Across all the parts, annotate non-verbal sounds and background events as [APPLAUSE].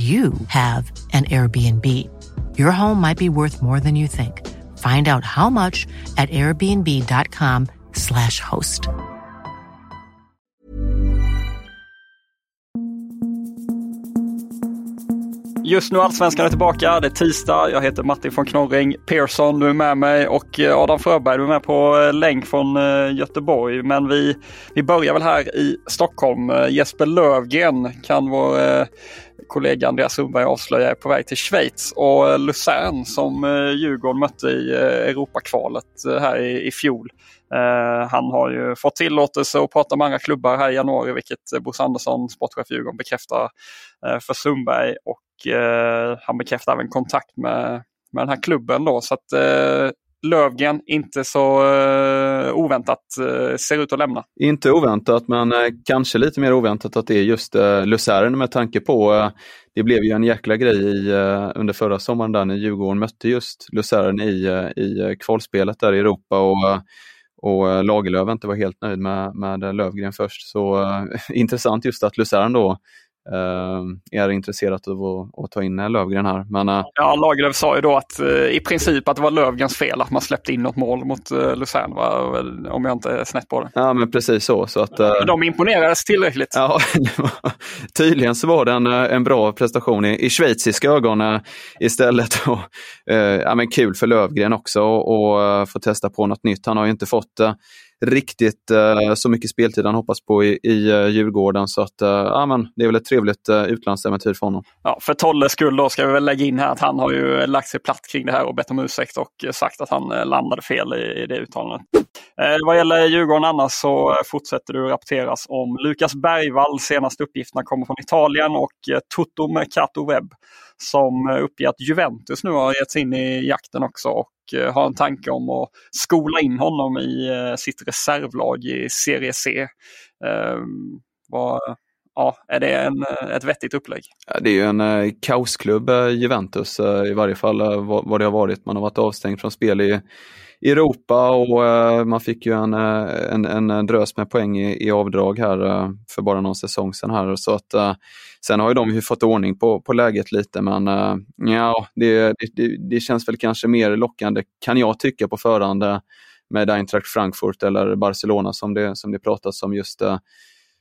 you have an Airbnb. Your home might be worth more than you think. Find out how much at airbnb.com/slash host. Just nu är Allsvenskan är tillbaka. Det är tisdag. Jag heter Martin von Knorring. Pearson, du är med mig och eh, Adam Fröberg, du är med på eh, länk från eh, Göteborg. Men vi, vi börjar väl här i Stockholm. Jesper Lövgren kan vår kollega Andreas Sundberg avslöjar är på väg till Schweiz. Och eh, Luzern som eh, Djurgården mötte i eh, Europakvalet här i, i fjol. Han har ju fått tillåtelse att prata med andra klubbar här i januari vilket Bosse Andersson, sportchef Djurgården, bekräftar för Sundberg. Och han bekräftar även kontakt med, med den här klubben då. Så att Lövgren inte så Eh, oväntat eh, ser ut att lämna. Inte oväntat men eh, kanske lite mer oväntat att det är just Luzern med tanke på det blev ju en jäkla grej i, under förra sommaren där när Djurgården mötte just Luzern i, i kvalspelet där i Europa och och Lagerlöf inte var helt nöjd med, med Lövgren först. Så [LAUGHS] intressant just att Luzern då är intresserat av att, att, ta in Lövgren här. Men, uh... Ja, Lagerlöf sa ju då att uh, i princip att det var Lövgrens fel att man släppte in något mål mot uh, Luzern, om jag inte är snett på det. Ja, men precis så. så att, uh... De imponerades tillräckligt. Ja, [LAUGHS] tydligen så var det en, en bra prestation i, i schweiziska ögon istället. Och, ja, men kul för Lövgren också att få testa på något nytt. Han har ju inte fått riktigt eh, så mycket speltid han hoppas på i, i Djurgården. Så att, ja, men det är väl ett trevligt eh, utlandsäventyr för honom. Ja, för Tolles skull då ska vi väl lägga in här att han har ju eh, lagt sig platt kring det här och bett om ursäkt och eh, sagt att han landade fel i, i det uttalandet. Eh, vad gäller Djurgården annars så fortsätter det rapporteras om Lukas Bergvall. Senaste uppgifterna kommer från Italien och eh, Toto Mercato Webb som uppger att Juventus nu har gett sig in i jakten också och har en tanke om att skola in honom i sitt reservlag i Serie C. Eh, vad, ja, är det en, eh, ett vettigt upplägg? Ja, det är ju en eh, kaosklubb, eh, Juventus, eh, i varje fall vad det har varit. Man har varit avstängd från spel i Europa och man fick ju en, en, en drös med poäng i, i avdrag här för bara någon säsong sedan. Här. Så att, sen har ju de ju fått ordning på, på läget lite men ja, det, det, det, känns väl kanske mer lockande kan jag tycka på förhand med Eintracht Frankfurt eller Barcelona som det, som det pratas om just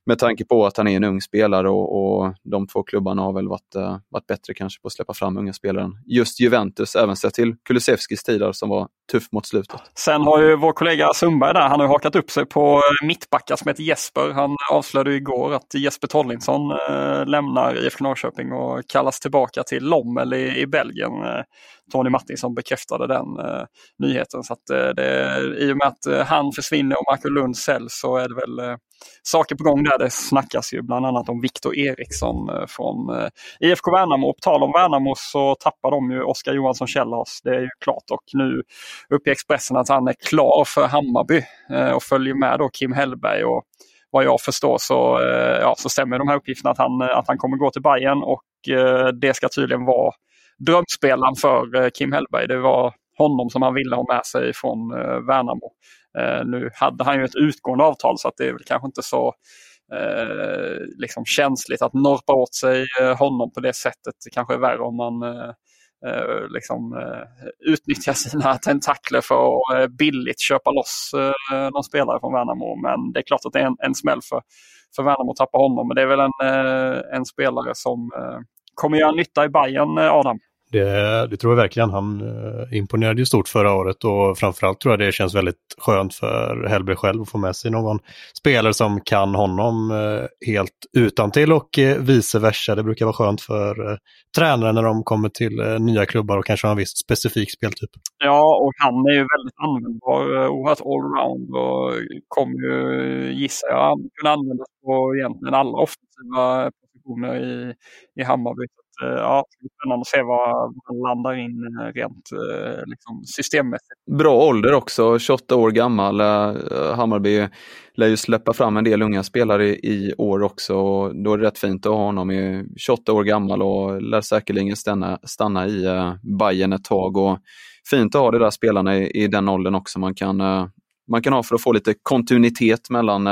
med tanke på att han är en ung spelare och, och de två klubbarna har väl varit, uh, varit bättre kanske på att släppa fram unga spelare än just Juventus, även sett till Kulusevskis tider som var tuff mot slutet. Sen har ju vår kollega Sundberg där, han har hakat upp sig på eh, mittbackar som heter Jesper. Han avslöjade igår att Jesper Tollinsson uh, eh, lämnar IFK Norrköping och kallas tillbaka till Lommel i, i Belgien. Tony Martinsson bekräftade den eh, nyheten. Så att, eh, det, I och med att eh, han försvinner och Marco Lund säljs så är det väl eh, saker på gång där. Det snackas ju bland annat om Viktor Eriksson eh, från eh, IFK Värnamo. På tal om Värnamo så tappar de ju Oskar Johansson Kjellhas. Det är ju klart och nu uppger Expressen att han är klar för Hammarby och följer med då Kim Hellberg. Och vad jag förstår så, ja, så stämmer de här uppgifterna att han, att han kommer gå till Bayern och det ska tydligen vara drömspelaren för eh, Kim Hellberg. Det var honom som han ville ha med sig från eh, Värnamo. Eh, nu hade han ju ett utgående avtal så att det är väl kanske inte så eh, liksom känsligt att norpa åt sig honom på det sättet. Det kanske är värre om man eh, liksom, eh, utnyttjar sina [LAUGHS] tentakler för att billigt köpa loss eh, någon spelare från Värnamo. Men det är klart att det är en, en smäll för, för Värnamo att tappa honom. Men det är väl en, en spelare som kommer göra nytta i Bayern Adam? Det, det, tror jag verkligen. Han eh, imponerade ju stort förra året och framförallt tror jag det känns väldigt skönt för Hellberg själv att få med sig någon spelare som kan honom eh, helt utan till och eh, vice versa. Det brukar vara skönt för eh, tränare när de kommer till eh, nya klubbar och kanske har en viss specifik speltyp. Ja, och han är ju väldigt användbar, eh, oerhört allround och kommer ju, gissar jag, kunna användas på egentligen alla offensiva positioner i, i Hammarby. Eh, ja, spännande att se vad han landar in eh, rent eh, liksom, systemmässigt. Bra ålder också, 28 år gammal. Hammarby lär ju släppa fram en del unga spelare i år också. Då är det rätt fint att ha honom Är 28 år gammal och lär säkerligen stanna, stanna i Bayern ett tag. Och fint att ha de där spelarna i, i den åldern också man kan man kan ha för att få lite kontinuitet mellan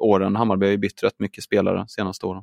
åren. Hammarby har ju bytt rätt mycket spelare senaste åren.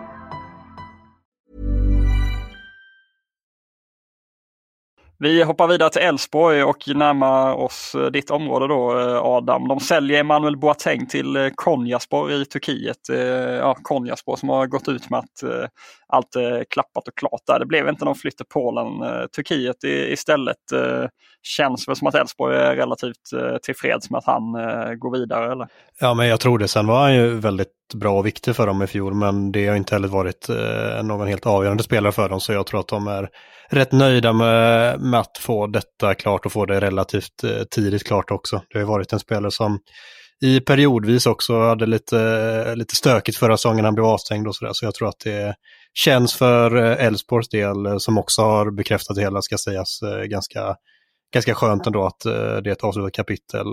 Vi hoppar vidare till Elfsborg och närmar oss eh, ditt område då eh, Adam. De säljer Emanuel Boateng till eh, Konyaspor i Turkiet. Ja, Konyaspor som har gått ut med att allt är klappat och klart där. Det blev inte någon flytt till Polen. Turkiet istället känns väl som att Elfsborg är relativt tillfreds med att han går vidare. Eller? Ja, men jag tror det. Sen var han ju väldigt bra och viktig för dem i fjol, men det har inte heller varit eh, någon helt avgörande spelare för dem, så jag tror att de är rätt nöjda med, med att få detta klart och få det relativt eh, tidigt klart också. Det har varit en spelare som i periodvis också hade lite, lite stökigt förra säsongen, han blev avstängd och sådär. Så jag tror att det känns för eh, Elfsborgs del, eh, som också har bekräftat det hela, ska sägas, ganska, ganska skönt ändå att det är ett avslutat kapitel.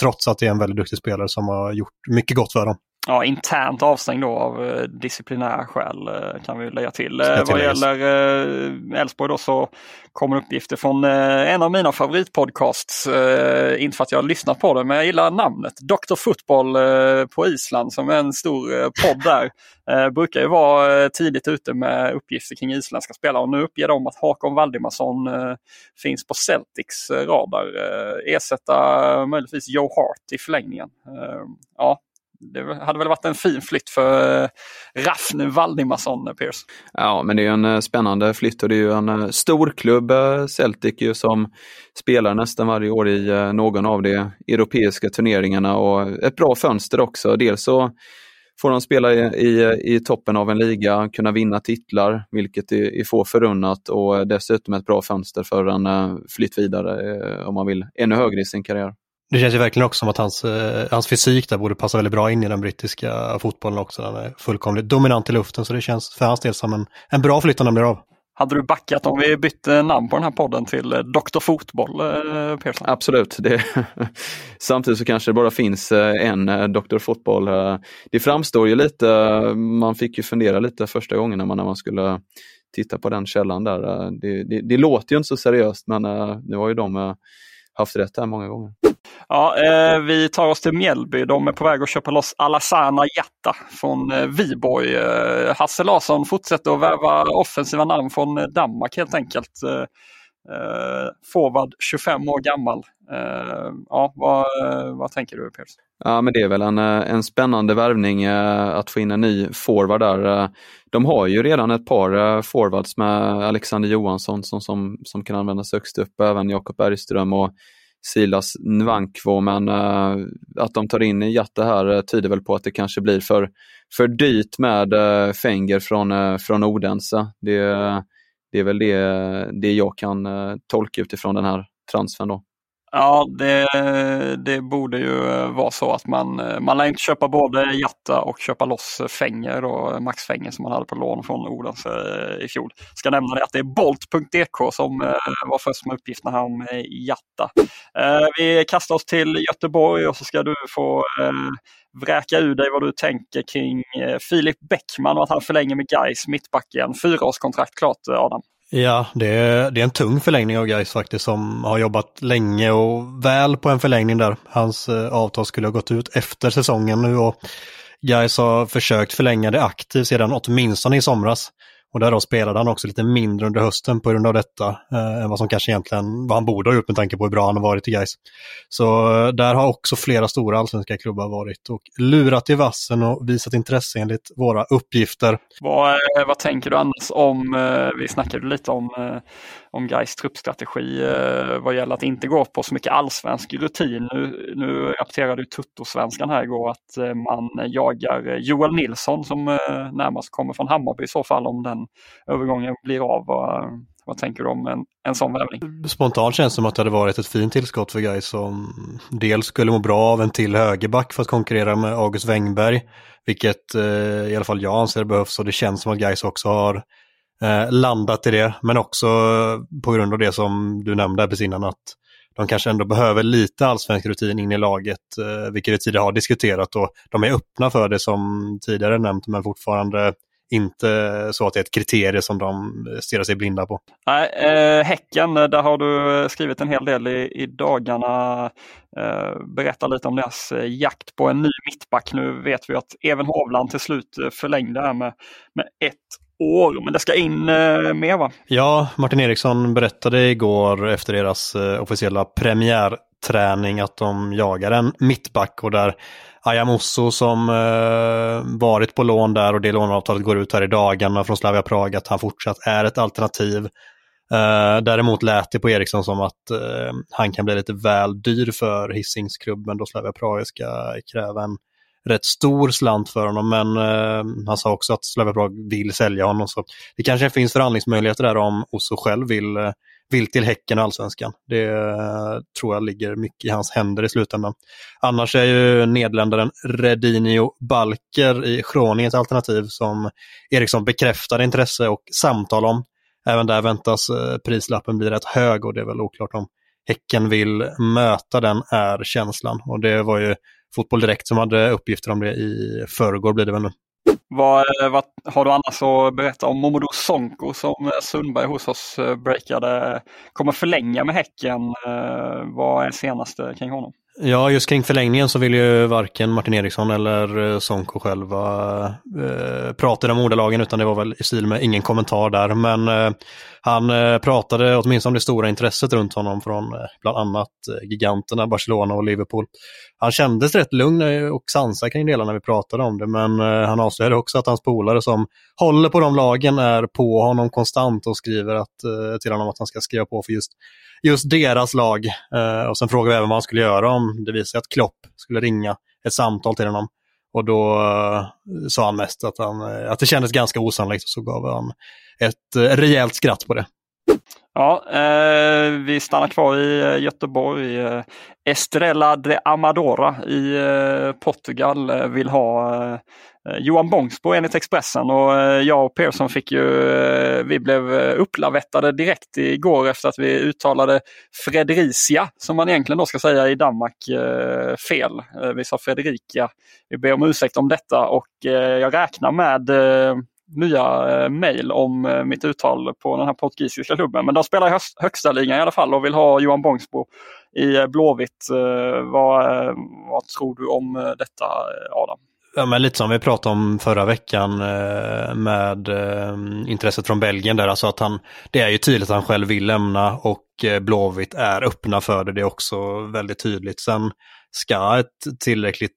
Trots att det är en väldigt duktig spelare som har gjort mycket gott för dem ja, internt avstängd då av eh, disciplinära skäl eh, kan vi lägga till. Eh, vad gäller Elfsborg då så kommer uppgifter från en av mina favoritpodcasts. Inte för att jag har lyssnat på det men jag gillar namnet. Dr. Football på Island som är en stor podd där. Brukar ju vara tidigt ute med uppgifter kring isländska spelare och nu uppger de att Hakon Valdimarsson finns på Celtics radar. Ersätta möjligtvis Joe Hart i förlängningen. Ja, det hade väl varit en fin flytt för eh, Raffne Valdimarsson, eh, Pierce. Ja, men det är en eh, spännande flytt och det är ju en eh, stor klubb Celtic ju, som spelar nästan varje år i någon av de europeiska turneringarna och ett bra fönster också. Dels så får de spela i, i, i toppen av en liga, kunna vinna titlar, vilket är, är få förunnat och dessutom ett bra fönster för en flytt vidare om man vill ännu högre i sin karriär. Det känns ju verkligen också som att hans, eh, hans fysik där borde passa väldigt bra in i den brittiska fotbollen också. Han är fullkomligt dominant i luften så det känns för hans del som en, en bra flytt om den blir av. Hade du backat om vi bytte namn på den här podden till eh, Dr. Fotboll, eh, Persson? Absolut. Det, [LAUGHS] samtidigt så kanske det bara finns en Dr. Fotboll. Det framstår ju lite, man fick ju fundera lite första gången när man, när man skulle titta på den källan där. Det, det, det låter ju inte så seriöst men nu har ju de haft rätt här många gånger. Ja, eh, vi tar oss till Mjällby. De är på väg att köpa loss Alassana Jatta från eh, Viborg. Eh, Hasse Larsson fortsätter att värva offensiva namn från Danmark helt enkelt. Eh, eh forward, 25 år gammal. Eh, ja, vad, vad tänker du Piers? Ja, men det är väl en, eh, en spännande värvning att få in en ny forward där. De har ju redan ett par forwards med Alexander Johansson som, som, som kan användas högst upp, även Jakob Bergström och Silas Nvankvo, men uh, att de tar in Jatte här uh, tyder väl på att det kanske blir för, för dyrt med uh, Fenger från, uh, från Odense. Det, det är väl det, det jag kan tolka utifrån den här transfern. Då. Ja, det, det borde ju eh, vara så att man, eh, man lär inte köpa både Jatta och köpa loss eh, Fänger och Max Fänger som man hade på lån från Odense i fjol. Ska nämna det att det är Bolt.dk som var först med uppgifterna här om Jatta. Vi kastar oss till Göteborg och så ska du få vräka ur dig vad du tänker kring Filip Bäckman och att han förlänger med Gais mittbacken. Fyraårskontrakt klart Adam. Ja, det är, det är en tung förlängning av Gais faktiskt som har jobbat länge och väl på en förlängning där. Hans eh, avtal skulle ha gått ut efter säsongen nu och Gais har försökt förlänga det aktivt sedan åtminstone i somras. Och där då spelade han också lite mindre under hösten på grund av detta eh, än vad som kanske egentligen vad han borde ha gjort med tanke på hur bra han har varit i Gais. Så eh, där har också flera stora allsvenska klubbar varit och lurat i vassen och visat intresse enligt våra uppgifter. Vad, eh, vad tänker du annars om, eh, vi snackade lite om, eh, om Gais truppstrategi eh, vad gäller att inte gå på så mycket allsvensk rutin. Nu, nu rapporterade ju Tuttosvenskan här igår att eh, man jagar eh, Joel Nilsson som eh, närmast kommer från Hammarby i så fall om den övergången blir av. Vad, vad tänker du om en, en sån värvning? Spontant känns det som att det hade varit ett fint tillskott för Gais som dels skulle må bra av en till högerback för att konkurrera med August Wengberg. Vilket eh, i alla fall jag anser behövs och det känns som att Gais också har eh, landat i det. Men också på grund av det som du nämnde precis innan att de kanske ändå behöver lite allsvensk rutin in i laget, eh, vilket vi tidigare har diskuterat och de är öppna för det som tidigare nämnt men fortfarande inte så att det är ett kriterie som de stirrar sig blinda på. Nej, eh, häcken, eh, där har du eh, skrivit en hel del i, i dagarna. Eh, berätta lite om deras eh, jakt på en ny mittback. Nu vet vi att Even Hovland till slut förlängde här med, med ett år, men det ska in eh, mer va? Ja, Martin Eriksson berättade igår efter deras eh, officiella premiärträning att de jagar en mittback och där Ayamosso som eh, varit på lån där och det låneavtalet går ut här i dagarna från Slavia Prag att han fortsatt är ett alternativ. Eh, däremot lät det på Eriksson som att eh, han kan bli lite väl dyr för Hisingsklubben då Slavia Prag ska kräva en rätt stor slant för honom. Men eh, han sa också att Slavia Prag vill sälja honom. Så det kanske finns förhandlingsmöjligheter där om Osso själv vill eh, vill till Häcken och Allsvenskan. Det eh, tror jag ligger mycket i hans händer i slutändan. Annars är ju Nederländaren Redinio Balker i Groningens alternativ som Eriksson bekräftade intresse och samtal om. Även där väntas eh, prislappen bli rätt hög och det är väl oklart om Häcken vill möta den är känslan. Och det var ju Fotboll Direkt som hade uppgifter om det i förrgår blir det väl nu. Vad, vad, har du annars att berätta om Momodou Sonko som Sundberg hos oss eh, breakade? Kommer förlänga med Häcken. Eh, vad är senaste kring honom? Ja, just kring förlängningen så vill ju varken Martin Eriksson eller eh, Sonko själva eh, prata om ordalagen utan det var väl i stil med ingen kommentar där. Men eh, han eh, pratade åtminstone om det stora intresset runt honom från eh, bland annat eh, giganterna Barcelona och Liverpool. Han kändes rätt lugn och sansad kring det hela när vi pratade om det men han avslöjade också att hans polare som håller på de lagen är på honom konstant och skriver att, till honom att han ska skriva på för just just deras lag. Och sen frågade vi även vad han skulle göra om det visade sig att Klopp skulle ringa ett samtal till honom. Och då uh, sa han mest att, han, eh, att det kändes ganska osannolikt och så gav han ett uh, rejält skratt på det. Ja, eh, vi stannar kvar i eh, Göteborg. Eh, Estrella de Amadora i eh, Portugal vill ha Eh, Johan Bångsbo enligt Expressen och eh, jag och Persson fick ju, eh, vi blev upplavettade direkt igår efter att vi uttalade Fredericia som man egentligen då ska säga i Danmark fel. Vi sa Fredrika. Vi ber om ursäkt om detta och jag räknar med nya eh, mejl om eh, mitt uttal på den här portugisiska klubben. Men de spelar i högsta ligan i alla fall och vill ha Johan Bångsbo i eh, Blåvitt. Vad, vad tror du om detta Adam? Ja, men lite som vi pratade om förra veckan med intresset från Belgien där, alltså att han, det är ju tydligt att han själv vill lämna och Blåvitt är öppna för det, det är också väldigt tydligt. Sen ska ett tillräckligt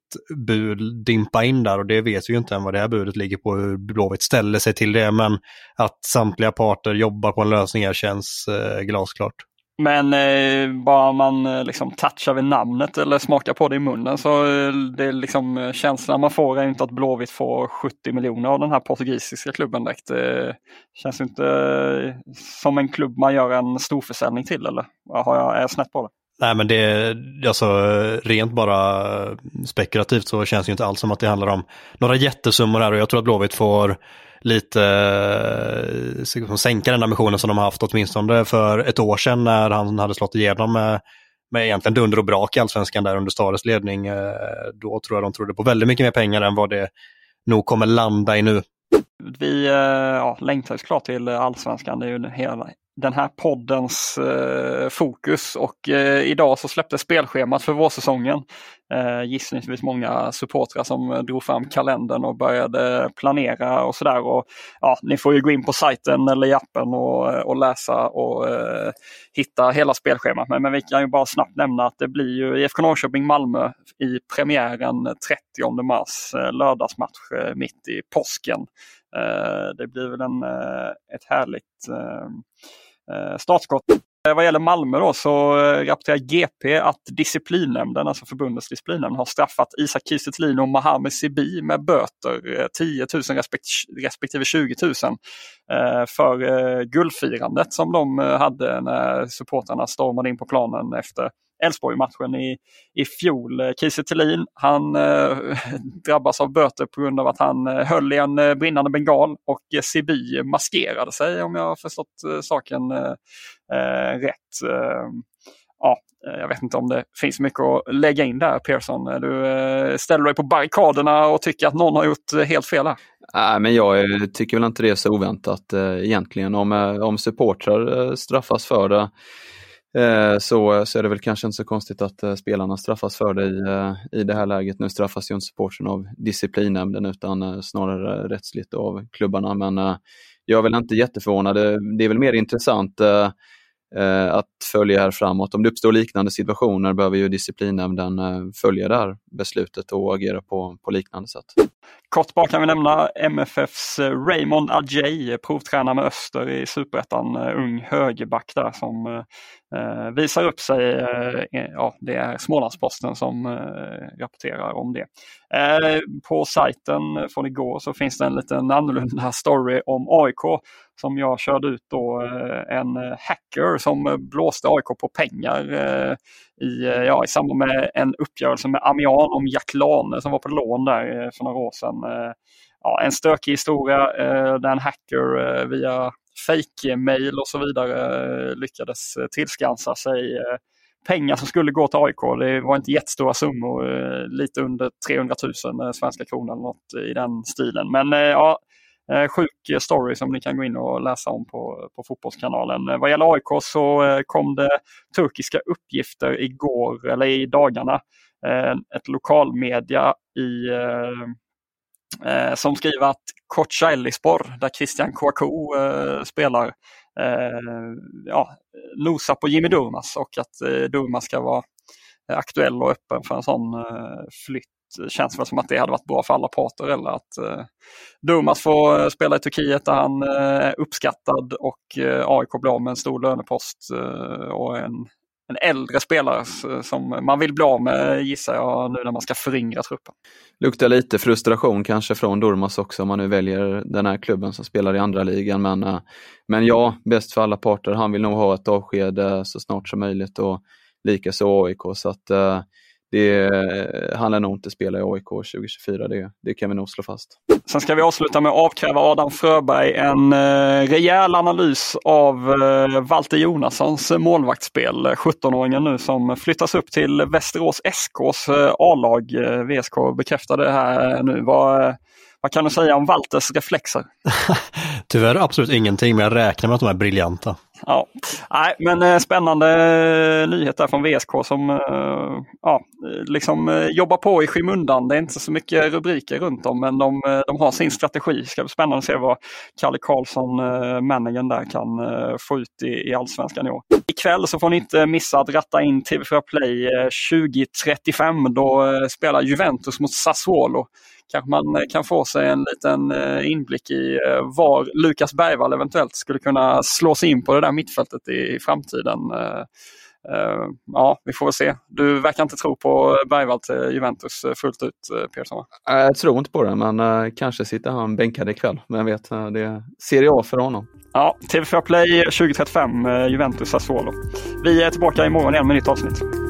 bud dimpa in där och det vet vi ju inte än vad det här budet ligger på, hur Blåvitt ställer sig till det, men att samtliga parter jobbar på en lösning här känns eh, glasklart. Men eh, bara man eh, liksom touchar vid namnet eller smakar på det i munnen så eh, det är liksom eh, känslan man får är inte att Blåvitt får 70 miljoner av den här portugisiska klubben direkt. Det känns inte som en klubb man gör en storförsäljning till eller har jag, är jag snett på det? Nej men det, alltså rent bara spekulativt så känns det inte alls som att det handlar om några jättesummor här och jag tror att Blåvitt får lite liksom, sänka den ambitionen som de har haft åtminstone för ett år sedan när han hade slått igenom med, med egentligen dunder och brak i allsvenskan där under Stares ledning. Eh, då tror jag de trodde på väldigt mycket mer pengar än vad det nog kommer landa i nu. Vi eh, ja, längtar såklart till allsvenskan. Det är ju hela, den här poddens eh, fokus och eh, idag så släpptes spelschemat för vårsäsongen. Eh, gissningsvis många supportrar som drog fram kalendern och började planera och sådär. Ja, ni får ju gå in på sajten eller i appen och, och läsa och eh, hitta hela spelschemat. Men, men vi kan ju bara snabbt nämna att det blir ju IFK Norrköping-Malmö i premiären 30 mars, eh, lördagsmatch eh, mitt i påsken. Eh, det blir väl en, eh, ett härligt Eh, Eh, startskott. Eh, vad gäller Malmö då så eh, rapporterar GP att disciplinnämnden, alltså förbundets disciplinnämnd, har straffat Isak Kiese och Mohamed Sibi med böter 10 000 respektive 20 000 för guldfirandet som de hade när supportrarna stormade in på planen efter Elfsborg-matchen i, i fjol. Eh, Kiese Thelin, han eh, [LAUGHS] drabbas av böter på grund av att han eh, höll i en eh, brinnande bengal och eh, maskerade sig om jag har förstått eh, saken eh, eh rätt. Ehm, ja, eh, jag vet inte om det finns mycket att lägga in där Persson. Du ställer dig på barrikaderna och tycker att någon har gjort helt fel här. Nej, men jag tycker väl inte det är så oväntat egentligen. Om, om supportrar straffas för det Eh, Eh, så, så är det väl kanske inte så konstigt att eh, spelarna straffas för det i, eh, i det här läget. Nu straffas ju inte supporten av disciplinnämnden utan snarare rättsligt av klubbarna. Men jag är väl inte jätteförvånad. Det är väl mer intressant att följa här framåt. Om det uppstår liknande situationer behöver ju disciplinnämnden följa det här beslutet och agera på, på liknande sätt. Kort bara kan vi nämna MFFs Raymond Adjei, provtränare med Öster i Superettan, ung högerback där som Eh, visar upp sig. Eh, ja, det är Smålandsposten som eh, rapporterar om det. Eh, på sajten från igår så finns det en liten annorlunda [LAUGHS] story om AIK som jag körde ut då eh, en hacker som blåste AIK på pengar eh, i, eh, ja, i samband med en uppgörelse med Amian om Jack Lane som var på lån där eh, för några år sedan. Ja, en stökig historia där en hacker via fake-mail och så vidare eh, lyckades eh, tillskansa sig eh, pengar som skulle gå till AIK. Det var inte jättestora summor, lite under 300 000 svenska kronor eller något i den stilen. Men ja, sjuk story som ni kan gå in och läsa om på, på Fotbollskanalen. Vad gäller AIK så kom det turkiska uppgifter igår, eller i dagarna. Ett lokalmedia i som skriver att Kocaelispor, där Christian Kouakou eh, spelar, eh, ja, nosa på Jimmy Durmas och att eh, Durmas ska vara aktuell och öppen för en sån eh, flytt. Det känns väl som att det hade varit bra för alla parter eller att eh, Durmas får eh, spela i Turkiet där han eh, är uppskattad och eh, AIK blir av med en stor lönepost eh, och en en äldre spelare som man vill bli av med gissar jag nu när man ska föryngra truppen. Luktar lite frustration kanske från Durmas också om man nu väljer den här klubben som spelar i andra ligan. Men, eh, men ja, bäst för alla parter. Han vill nog ha ett avsked eh, så snart som möjligt och likaså AIK. Så att, eh, det, han lär nog inte spela i AIK 2024, det, det kan vi nog slå fast. Sen ska vi avsluta med att avkräva Adam Fröberg en eh, rejäl analys av eh, Walter Jonassons målvaktsspel. 17-åringen nu som flyttas upp till Västerås SKs eh, A-lag. Eh, VSK bekräftade det här nu. Vad, vad kan du säga om Walters reflexer? [LAUGHS] Tyvärr absolut ingenting, men jag räknar med att de är briljanta. Ja, Nej, men eh, spännande eh, nyhet där från VSK som eh, ja, liksom jobbar på i skymundan. Det är inte så mycket rubriker runt om men de, de har sin strategi. Det ska bli spännande att se vad Kalle Karlsson, managern där, kan få ut i, i allsvenskan i år. Ikväll så får ni inte missa att ratta in TV4 Play 2035. Då spelar Juventus mot Sassuolo kanske man eh, kan få sig en liten eh, inblick i eh, var Lukas Bergvall eventuellt skulle kunna slå sig in på det där mittfältet i framtiden. Ja, vi får väl se. Du verkar inte tro på Bergvall till Juventus fullt ut, Persson? Jag tror inte på det, men kanske sitter han bänkad ikväll. Men jag vet, det är Serie A för honom. Ja, TV4 Play 2035, Juventus Sassuolo. Vi är tillbaka imorgon igen med nytt avsnitt.